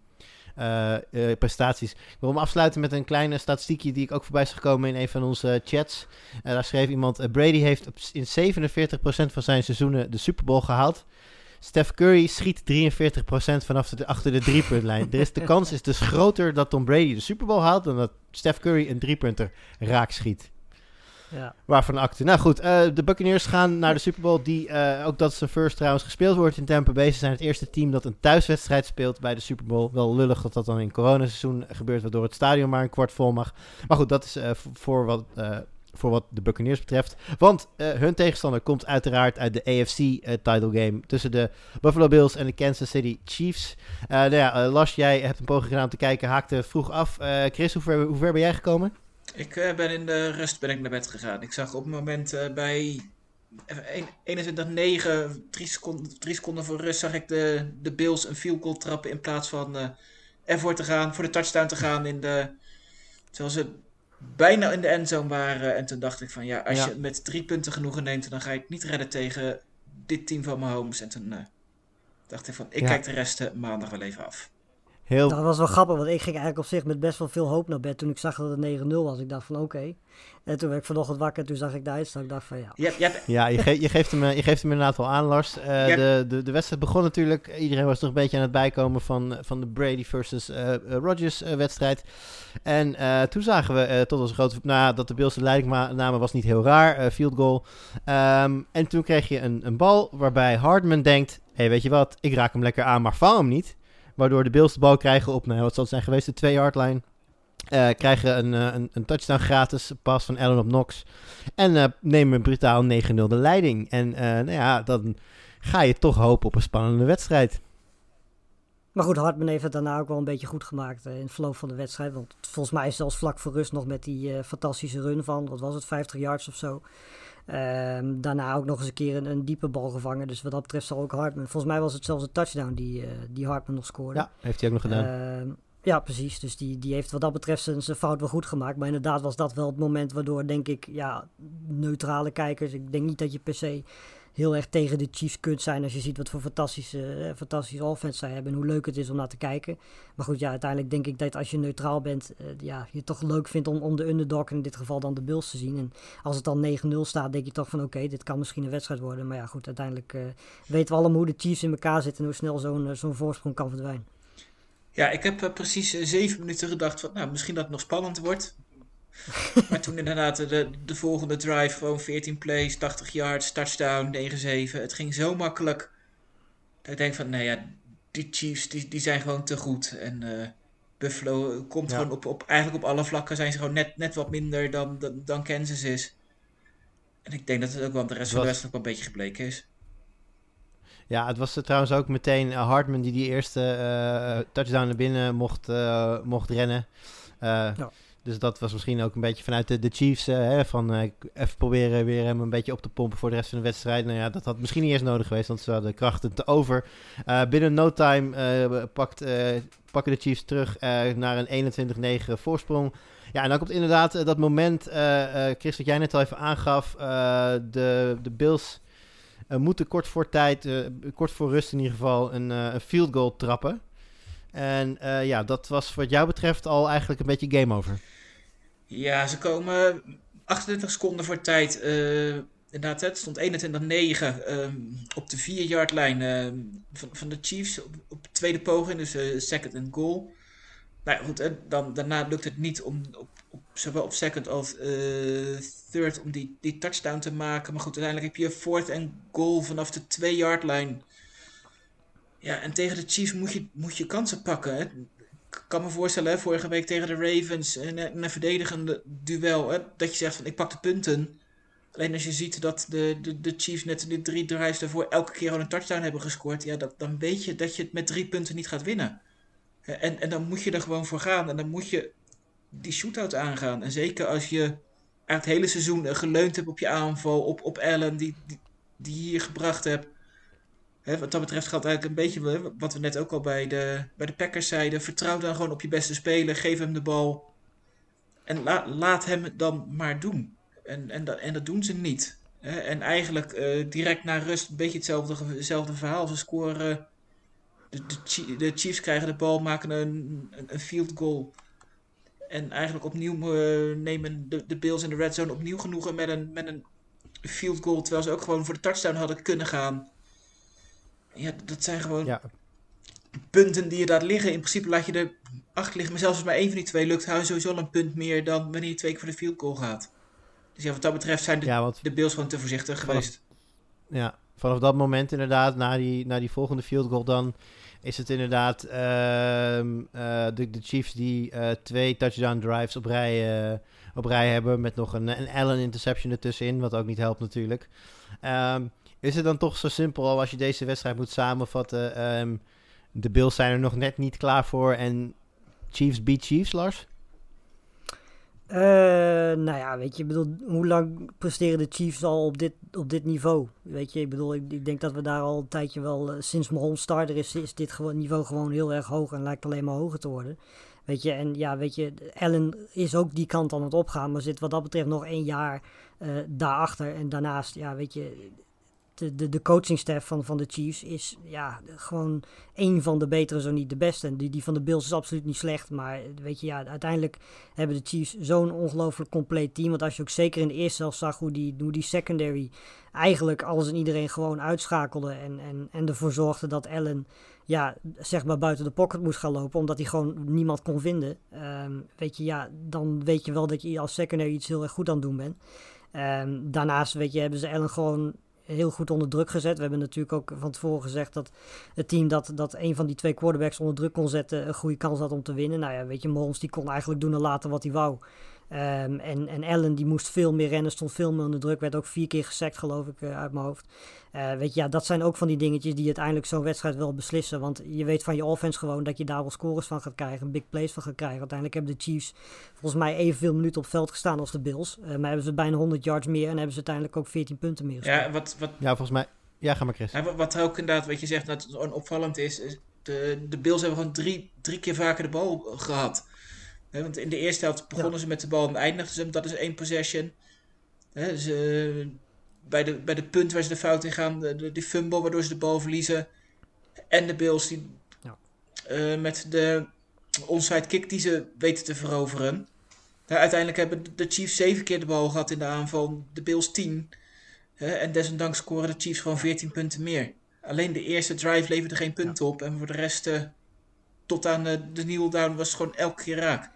S2: prestaties. Ik wil hem afsluiten met een kleine statistiekje die ik ook voorbij is gekomen in een van onze chats. daar schreef iemand, Brady heeft in 47% van zijn seizoenen de Super Bowl gehaald. Steph Curry schiet 43% vanaf de, achter de driepuntlijn. Is, de kans is dus groter dat Tom Brady de Super Bowl haalt dan dat Steph Curry een driepunter raak schiet.
S4: Ja.
S2: Waarvan acte. Nou goed, uh, de Buccaneers gaan naar de Super Bowl. Die, uh, ook dat is een first trouwens gespeeld wordt in Tampa Bay. Ze zijn het eerste team dat een thuiswedstrijd speelt bij de Super Bowl. Wel lullig dat dat dan in coronaseizoen gebeurt, waardoor het stadion maar een kwart vol mag. Maar goed, dat is uh, voor wat voor wat de Buccaneers betreft. Want uh, hun tegenstander komt uiteraard uit de AFC uh, title game tussen de Buffalo Bills en de Kansas City Chiefs. Uh, nou ja, Lars, jij hebt een poging gedaan om te kijken, haakte vroeg af. Chris, hoe ver, hoe ver ben jij gekomen?
S3: Ik ben in de rust ben ik naar bed gegaan. Ik zag op het moment bij 21-9, drie seconden, seconden voor rust, zag ik de, de Bills een field goal trappen in plaats van ervoor te gaan, voor de touchdown te gaan in de... Terwijl ze bijna in de endzone waren. En toen dacht ik van ja, als ja. je met drie punten genoegen neemt, dan ga het niet redden tegen dit team van Mahomes. En toen uh, dacht ik van, ik ja. kijk de rest maandag wel even af.
S2: Heel,
S4: Dat was wel grappig, want ik ging eigenlijk op zich met best wel veel hoop naar bed toen ik zag dat het 9-0 was. Ik dacht van oké. En toen werd ik vanochtend wakker en toen zag ik de uitslag. Ik dacht van ja.
S3: Je hebt, je hebt,
S2: Ja, je, ge- je, geeft hem, eh, je geeft hem inderdaad wel aan, Lars. Eh, de, de, de wedstrijd begon natuurlijk. Iedereen was toch een beetje aan het bijkomen van, van de Brady versus eh, eh, Rodgers eh, wedstrijd. En eh, toen zagen we eh, tot onze grote... Nou, dat de Bills de leiding namen was niet heel raar. eh, field goal. Ehm, en toen kreeg je een, een bal waarbij Hardman denkt... Hé, hey, weet je wat? Ik raak hem lekker aan, maar vang hem niet. Waardoor de Bills de bal krijgen op, nou, wat zal zijn geweest, de 2-yard line. Eh, krijgen een, eh, een, een touchdown gratis, pas van Allen op Knox. En eh, nemen brutaal 9-0 de leiding. En nou ja, dan ga je toch hopen op een spannende wedstrijd.
S4: Maar goed, Hartman heeft het daarna ook wel een beetje goed gemaakt in het verloop van de wedstrijd. Want volgens mij is zelfs vlak voor rust nog met die fantastische run van, wat was het, 50 yards of zo. Ehm, daarna ook nog eens een keer een, een diepe bal gevangen. Dus wat dat betreft zal ook Hartman. Volgens mij was het zelfs een touchdown die, eh, die Hartman nog scoorde.
S2: Ja, heeft hij ook nog gedaan.
S4: Ehm, ja, precies. Dus die, die heeft wat dat betreft zijn, zijn fout wel goed gemaakt. Maar inderdaad was dat wel het moment waardoor, denk ik, ja, neutrale kijkers. Ik denk niet dat je per se heel erg tegen de Chiefs kunt zijn als je ziet wat voor fantastische, eh, fantastische offense zij hebben en hoe leuk het is om naar te kijken. Maar goed, ja, uiteindelijk denk ik dat als je neutraal bent, eh, ja, je toch leuk vindt om, om de underdog, in dit geval dan de Bills te zien. En als het dan 9-0 staat, denk je toch van oké, dit kan misschien een wedstrijd worden. Maar ja, goed, uiteindelijk eh, weten we allemaal hoe de Chiefs in elkaar zitten en hoe snel zo'n zo'n voorsprong kan verdwijnen.
S3: ja, ik heb precies zeven minuten gedacht van, nou, misschien dat het nog spannend wordt. maar toen inderdaad de, de volgende drive, gewoon 14 plays, 80 yards, touchdown, 9-7. Het ging zo makkelijk. Dat ik denk van, nou ja, die Chiefs, die, die zijn gewoon te goed. En eh, Buffalo komt
S2: Ja.
S3: gewoon op, op, eigenlijk op alle vlakken zijn ze gewoon net, net wat minder dan, dan, dan Kansas is. En ik denk dat het ook wel de rest van de wedstrijd ook wel een beetje gebleken is.
S2: Ja, het was er trouwens ook meteen eh, Hartman die die eerste eh, touchdown naar binnen mocht, eh, mocht rennen. Eh,
S4: Ja.
S2: Dus dat was misschien ook een beetje vanuit de, Chiefs. eh, hè, van eh, even proberen weer hem een beetje op te pompen voor de rest van de wedstrijd. Nou ja, dat had misschien niet eens nodig geweest, want ze hadden krachten te over. Eh, binnen no time pakt, pakken de Chiefs terug naar een 21-9 voorsprong. Ja, en dan komt inderdaad dat moment, Chris, wat jij net al even aangaf. de, de Bills moeten kort voor tijd, kort voor rust in ieder geval, een, een field goal trappen. En ja, dat was wat jou betreft al eigenlijk een beetje game over.
S3: Ja, ze komen 28 seconden voor tijd. eh, inderdaad, het stond 21-9 ehm, op de 4-yard lijn ehm, van, van de Chiefs op, op de tweede poging, dus eh, second and goal. Nou ja, goed, dan, daarna lukt het niet om op, op, zowel op second als eh, third om die, die touchdown te maken. Maar goed, uiteindelijk heb je fourth and goal vanaf de 2-yard lijn. Ja, en tegen de Chiefs moet je, moet je kansen pakken. Kan me voorstellen, vorige week tegen de Ravens, een, een, een verdedigende duel, hè, dat je zegt van ik pak de punten. Alleen als je ziet dat de, de, de Chiefs net de drie drives daarvoor elke keer al een touchdown hebben gescoord, ja, dat, dan weet je dat je het met drie punten niet gaat winnen. En, en dan moet je er gewoon voor gaan en dan moet je die shootout aangaan. En zeker als je het hele seizoen eh, geleund hebt op je aanval, op, op Allen, die, die, die je hier gebracht hebt. Hè, wat dat betreft geldt eigenlijk een beetje wat we net ook al bij de, bij de Packers zeiden. Vertrouw dan gewoon op je beste speler. Geef hem de bal. En la- laat hem dan maar doen. En, en, dat, en dat doen ze niet. En eigenlijk eh, direct na rust een beetje hetzelfde, hetzelfde verhaal. Ze scoren. De, de, Chi- de Chiefs krijgen de bal, maken een, een, een field goal. En eigenlijk opnieuw eh, nemen de, de Bills in de red zone opnieuw genoegen met een, met een field goal. Terwijl ze ook gewoon voor de touchdown hadden kunnen gaan. Ja, dat zijn gewoon
S2: Ja,
S3: punten die je daar liggen. In principe laat je er acht liggen. Maar zelfs als maar één van die twee lukt, hou je sowieso al een punt meer dan wanneer je twee keer voor de field goal gaat. Dus ja, wat dat betreft zijn de,
S2: ja want
S3: de Bills gewoon te voorzichtig
S2: Vanaf-
S3: geweest.
S2: Ja, vanaf dat moment inderdaad, na die, na die volgende field goal dan, is het inderdaad eh, de, de Chiefs die eh, twee touchdown drives op rij, eh, op rij hebben, met nog een, een Allen interception ertussenin, wat ook niet helpt natuurlijk. Ehm, is het dan toch zo simpel al als je deze wedstrijd moet samenvatten, ehm, de Bills zijn er nog net niet klaar voor en Chiefs beat Chiefs, Lars?
S4: Eh, nou ja, weet je, ik bedoel, hoe lang presteren de Chiefs al op dit, op dit niveau? Weet je, ik bedoel, ik, denk dat we daar al een tijdje wel, eh, sinds Mahomes starter is, is dit niveau gewoon heel erg hoog en lijkt alleen maar hoger te worden. Weet je, en ja, weet je, Allen is ook die kant aan het opgaan, maar zit wat dat betreft nog één jaar eh, daarachter. En daarnaast, ja, weet je, de, de, de coachingstaff van, van de Chiefs is ja, gewoon een van de betere, zo niet de beste. En die, die van de Bills is absoluut niet slecht. Maar weet je, ja, uiteindelijk hebben de Chiefs zo'n ongelooflijk compleet team. Want als je ook zeker in de eerste helft zag hoe die, hoe die secondary eigenlijk alles en iedereen gewoon uitschakelde. En, en, en ervoor zorgde dat Allen ja, zeg maar buiten de pocket moest gaan lopen, omdat hij gewoon niemand kon vinden. Ehm, weet je, ja, dan weet je wel dat je als secondary iets heel erg goed aan het doen bent. Um, daarnaast, weet je, hebben ze Allen gewoon heel goed onder druk gezet. We hebben natuurlijk ook van tevoren gezegd dat het team dat, dat een van die twee quarterbacks onder druk kon zetten, een goede kans had om te winnen. Nou ja, weet je, Mahomes die kon eigenlijk doen en laten wat hij wou. Um, en, en Allen die moest veel meer rennen, stond veel meer onder druk. Werd ook vier keer gesekt, geloof ik, uh, uit mijn hoofd. Uh, weet je, ja, dat zijn ook van die dingetjes die uiteindelijk zo'n wedstrijd wel beslissen. Want je weet van je offense gewoon dat je daar wel scores van gaat krijgen. Big plays van gaat krijgen. Uiteindelijk hebben de Chiefs volgens mij evenveel minuten op veld gestaan als de Bills. Uh, maar hebben ze bijna 100 yards meer en hebben ze uiteindelijk ook 14 punten meer
S3: gestaan. Ja, wat, wat,
S2: ja, volgens mij... Ja, ga maar Chris.
S3: Ja, wat, wat ook inderdaad, wat je zegt, dat het opvallend is... is de, de Bills hebben gewoon drie, drie keer vaker de bal gehad want in de eerste helft begonnen ja. ze met de bal en eindigden ze dat is één possession. He, ze, bij, de, bij de punt waar ze de fout in gaan, de, de, fumble waardoor ze de bal verliezen. En de Bills die ja. uh, met de onside kick die ze weten te veroveren. Nou, uiteindelijk hebben de Chiefs zeven keer de bal gehad in de aanval, de Bills tien. en desondanks scoren de Chiefs gewoon 14 punten meer. Alleen de eerste drive leverde geen punten ja. op. En voor de rest, uh, tot aan de, de kneel down, was het gewoon elke keer raak.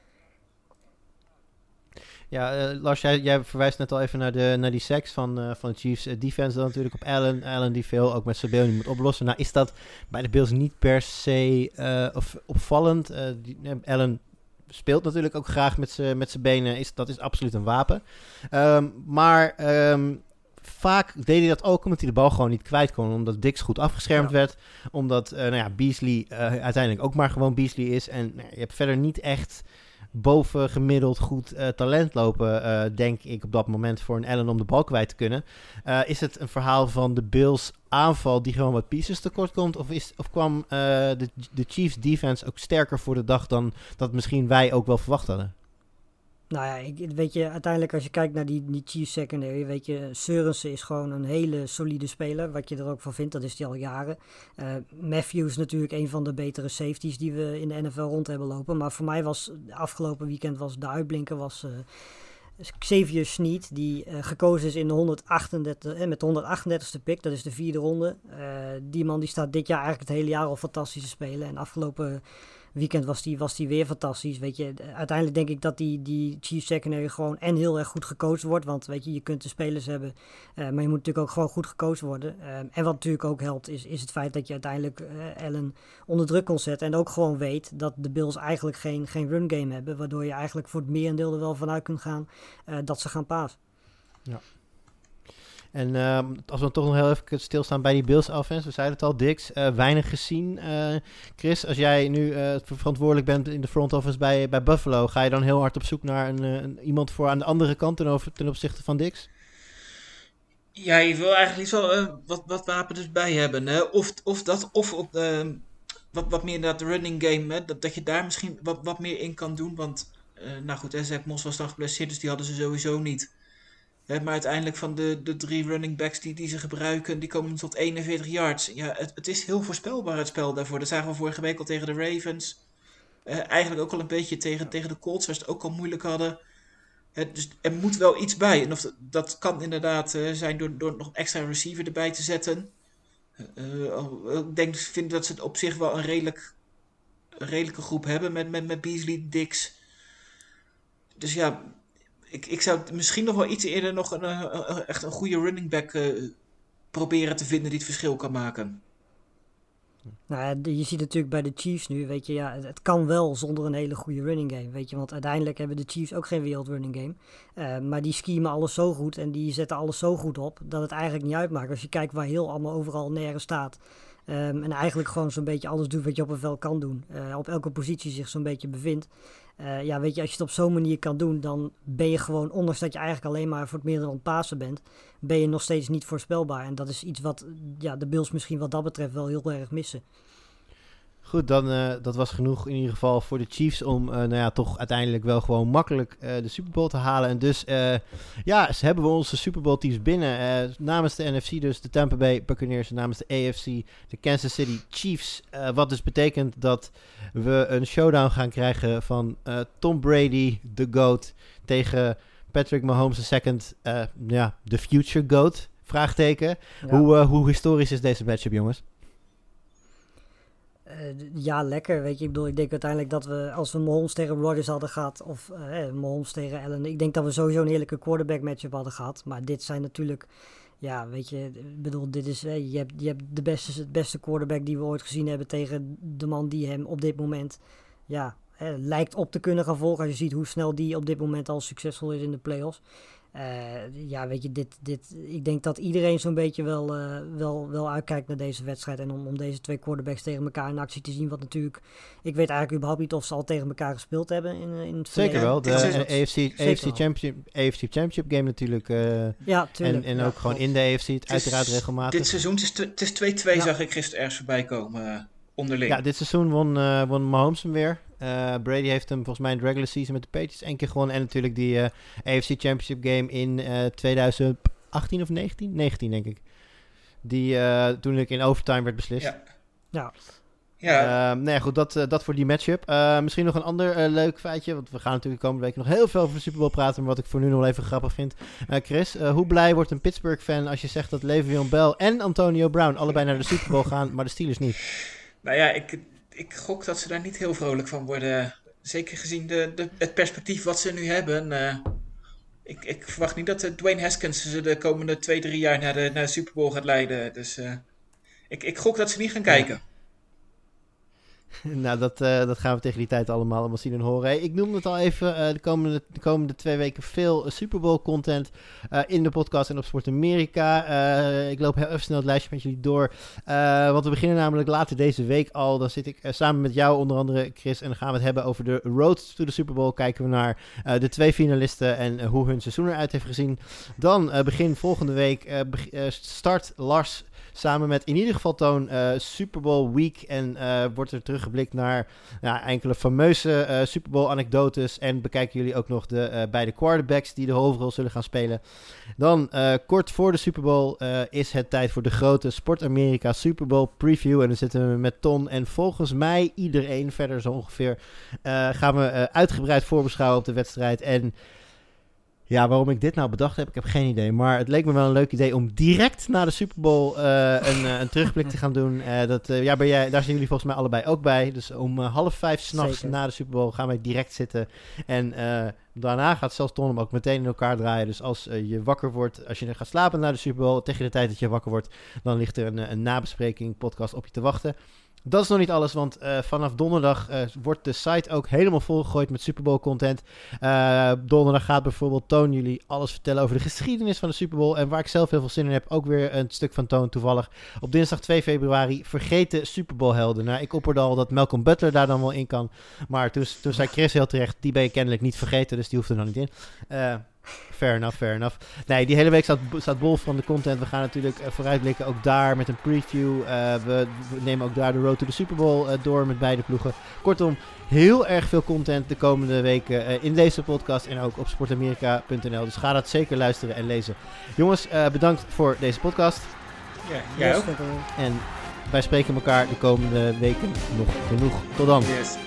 S2: Ja, uh, Lars, jij, jij, verwijst net al even naar, de, naar die seks van, uh, van de Chiefs. Uh, defense dan natuurlijk op Allen. Allen die veel ook met Sabelli moet oplossen. Nou is dat bij de Bills niet per se of, opvallend. Die, Allen speelt natuurlijk ook graag met zijn benen. Is, dat is absoluut een wapen. Um, maar um, vaak deed hij dat ook omdat hij de bal gewoon niet kwijt kon. Omdat Dix goed afgeschermd ja. werd. Omdat nou ja, Beasley uiteindelijk ook maar gewoon Beasley is. En nou, je hebt verder niet echt boven gemiddeld goed uh, talent lopen, uh, denk ik op dat moment voor een Allen om de bal kwijt te kunnen. Uh, is het een verhaal van de Bills aanval die gewoon wat pieces tekort komt? Of, is, of kwam de, de Chiefs defense ook sterker voor de dag dan dat misschien wij ook wel verwacht hadden?
S4: Nou ja, ik, weet je, uiteindelijk als je kijkt naar die, die Chiefs secondary, weet je, Sørensen is gewoon een hele solide speler. Wat je er ook van vindt, dat is hij al jaren. Uh, Matthews natuurlijk een van de betere safeties die we in de NFL rond hebben lopen. Maar voor mij was afgelopen weekend was de uitblinker was... Uh, Xavier Sneed, die uh, gekozen is in de 138, eh, met de 138ste pick, dat is de vierde ronde. Die man die staat dit jaar eigenlijk het hele jaar al fantastisch te spelen. En afgelopen weekend was die, was die weer fantastisch. Weet je, uiteindelijk denk ik dat die, die Chiefs secondary gewoon en heel erg goed gecoacht wordt. Want weet je, je kunt de spelers hebben, uh, maar je moet natuurlijk ook gewoon goed gecoacht worden. Uh, en wat natuurlijk ook helpt, is, is het feit dat je uiteindelijk uh, Allen onder druk kon zetten. En ook gewoon weet dat de Bills eigenlijk geen, geen run game hebben. Waardoor je eigenlijk voor het merendeel er wel vanuit kunt gaan dat ze gaan pasen.
S2: Ja. En uh, als we toch nog heel even stilstaan bij die Bills offense. We zeiden het al, Dix, uh, weinig gezien. Uh, Chris, als jij nu uh, verantwoordelijk bent in de front office bij, bij Buffalo, ga je dan heel hard op zoek naar een, een iemand voor aan de andere kant ten, over, ten opzichte van Dix?
S3: Ja, je wil eigenlijk wel wat, wat wapens bij hebben. Hè? Of, of dat, of op de, wat, wat meer dat running game, hè? Dat, dat je daar misschien wat, wat meer in kan doen. Want, nou goed, Zach Moss was dan geblesseerd, dus die hadden ze sowieso niet maar uiteindelijk van de, de drie running backs die, die ze gebruiken, die komen tot 41 yards. Ja, het, het is heel voorspelbaar het spel daarvoor. Dat zagen we vorige week al tegen de Ravens. Uh, eigenlijk ook al een beetje tegen, tegen de Colts, waar ze het ook al moeilijk hadden. dus er moet wel iets bij. En of dat, dat kan inderdaad uh, zijn door, door nog extra receiver erbij te zetten. Uh, ik denk, vind dat ze het op zich wel een redelijk een redelijke groep hebben met, met, met Beasley, Dix. Dus ja, ik, ik zou misschien nog wel iets eerder nog een, een, echt een goede running back proberen te vinden die het verschil kan maken.
S4: Nou, je ziet natuurlijk bij de Chiefs nu, weet je, ja, het kan wel zonder een hele goede running game, weet je, want uiteindelijk hebben de Chiefs ook geen wereld running game, maar die schemen alles zo goed en die zetten alles zo goed op dat het eigenlijk niet uitmaakt. Als je kijkt waar heel allemaal overal nergens staat um, en eigenlijk gewoon zo'n beetje alles doet wat je op een veld kan doen, uh, op elke positie zich zo'n beetje bevindt, uh, ja, weet je, als je het op zo'n manier kan doen, dan ben je gewoon, ondanks dat je eigenlijk alleen maar voor het meerdere Pasen bent, ben je nog steeds niet voorspelbaar. En dat is iets wat ja, de Bills misschien wat dat betreft wel heel erg missen.
S2: Goed, dan uh, dat was genoeg in ieder geval voor de Chiefs om uh, nou ja, toch uiteindelijk wel gewoon makkelijk uh, de Super Bowl te halen. En dus ja, hebben we onze Super Bowl teams binnen. namens de NFC dus de Tampa Bay Buccaneers, namens de AFC de Kansas City Chiefs. wat dus betekent dat we een showdown gaan krijgen van Tom Brady, de GOAT, tegen Patrick Mahomes II, ja, de future GOAT. Vraagteken. Ja. Hoe, hoe historisch is deze matchup, jongens?
S4: Uh, ja, lekker. Weet je, ik bedoel, ik denk uiteindelijk dat we, als we Mahomes tegen Rodgers hadden gehad, of uh, Mahomes tegen Allen, ik denk dat we sowieso een heerlijke quarterback matchup hadden gehad. Maar dit zijn natuurlijk, ja, weet je, ik bedoel, dit is, je hebt, je hebt de beste, het beste quarterback die we ooit gezien hebben tegen de man die hem op dit moment, ja, lijkt op te kunnen gaan volgen. Als je ziet hoe snel die op dit moment al succesvol is in de playoffs. Uh, ja, weet je, dit, dit, ik denk dat iedereen zo'n beetje wel, uh, wel, wel uitkijkt naar deze wedstrijd. En om, om deze twee quarterbacks tegen elkaar in actie te zien. Wat natuurlijk, ik weet eigenlijk überhaupt niet of ze al tegen elkaar gespeeld hebben in, in het
S2: Zeker wel. De AFC, AFC, Championship, AFC Championship game natuurlijk. Uh,
S4: ja, tuurlijk.
S2: En, en ook gewoon in de AFC, het uiteraard regelmatig.
S3: Dit seizoen, het is 2-2 ja. zag ik gisteren ergens voorbij komen onderling.
S2: Ja, dit seizoen won, won Mahomes hem weer. Uh, Brady heeft hem volgens mij in de regular season met de Patriots één keer gewonnen. En natuurlijk die uh, AFC Championship game in uh, eh, 2018 of 19? 19 denk ik. Die toen ik in overtime werd beslist.
S3: Ja.
S4: ja.
S2: Ja. Uh, nee, goed, dat, uh, dat voor die matchup. Uh, misschien nog een ander leuk feitje. Want we gaan natuurlijk de komende week nog heel veel over de Super Bowl praten. Maar wat ik voor nu nog even grappig vind. Chris, hoe blij wordt een Pittsburgh-fan als je zegt dat Le'Veon Bell en Antonio Brown allebei naar de Super Bowl gaan, maar de Steelers niet?
S3: Nou ja, ik, ik gok dat ze daar niet heel vrolijk van worden. Zeker gezien de, de, het perspectief wat ze nu hebben. Uh, ik, ik, verwacht niet dat uh, Dwayne Haskins ze de komende twee, drie jaar naar de, naar de Super Bowl gaat leiden. Dus uh, ik, ik gok dat ze niet gaan kijken.
S2: nou, dat, uh, dat gaan we tegen die tijd allemaal allemaal zien en horen. ik noemde het al even, uh, de, komende, de komende twee weken veel Super Bowl content uh, in de podcast en op Sport Amerika. ik loop heel even snel het lijstje met jullie door. want we beginnen namelijk later deze week al. Dan zit ik samen met jou onder andere, Chris, en dan gaan we het hebben over de Road to the Super Bowl. Kijken we naar de twee finalisten en hoe hun seizoen eruit heeft gezien. Dan begin volgende week start Lars Samen met in ieder geval Toon uh, Super Bowl Week. En uh, wordt er teruggeblikt naar ja, enkele fameuze uh, Super Bowl anekdotes. En bekijken jullie ook nog de beide quarterbacks die de hoofdrol zullen gaan spelen. Dan kort voor de Super Bowl is het tijd voor de grote Sport Amerika Super Bowl preview. En dan zitten we met Ton en volgens mij iedereen verder zo ongeveer. gaan we uitgebreid voorbeschouwen op de wedstrijd. En ja, waarom ik dit nou bedacht heb, ik heb geen idee. Maar het leek me wel een leuk idee om direct na de Super Bowl uh, een, uh, een terugblik te gaan doen. Uh, dat, ja, ben jij, daar zijn jullie volgens mij allebei ook bij. Dus om half vijf s'nachts na de Super Bowl gaan wij direct zitten. En daarna gaat zelfs Ton hem ook meteen in elkaar draaien. Dus als je wakker wordt, als je gaat slapen na de Super Bowl, tegen de tijd dat je wakker wordt, dan ligt er een, een nabespreking podcast op je te wachten. Dat is nog niet alles, want uh, vanaf donderdag uh, wordt de site ook helemaal volgegooid met Super Bowl content. Uh, donderdag gaat bijvoorbeeld Toon jullie alles vertellen over de geschiedenis van de Super Bowl. En waar ik zelf heel veel zin in heb, ook weer een stuk van Toon toevallig. Op dinsdag 2 februari, vergeten Super Bowl helden. Nou, ik opperde al dat Malcolm Butler daar dan wel in kan. Maar toen, toen zei Chris heel terecht, die ben je kennelijk niet vergeten, dus die hoeft er nog niet in. Fair enough, fair enough. Nee, die hele week staat, staat bol van de content. We gaan natuurlijk uh, vooruitblikken ook daar met een preview. Uh, we, nemen ook daar de Road to the Super Bowl uh, door met beide ploegen. Kortom, heel erg veel content de komende weken in deze podcast en ook op sportamerika.nl. Dus ga dat zeker luisteren en lezen. Jongens, bedankt voor deze podcast.
S3: Ja, jij ook.
S2: En wij spreken elkaar de komende weken nog genoeg. Tot dan.
S3: Yes.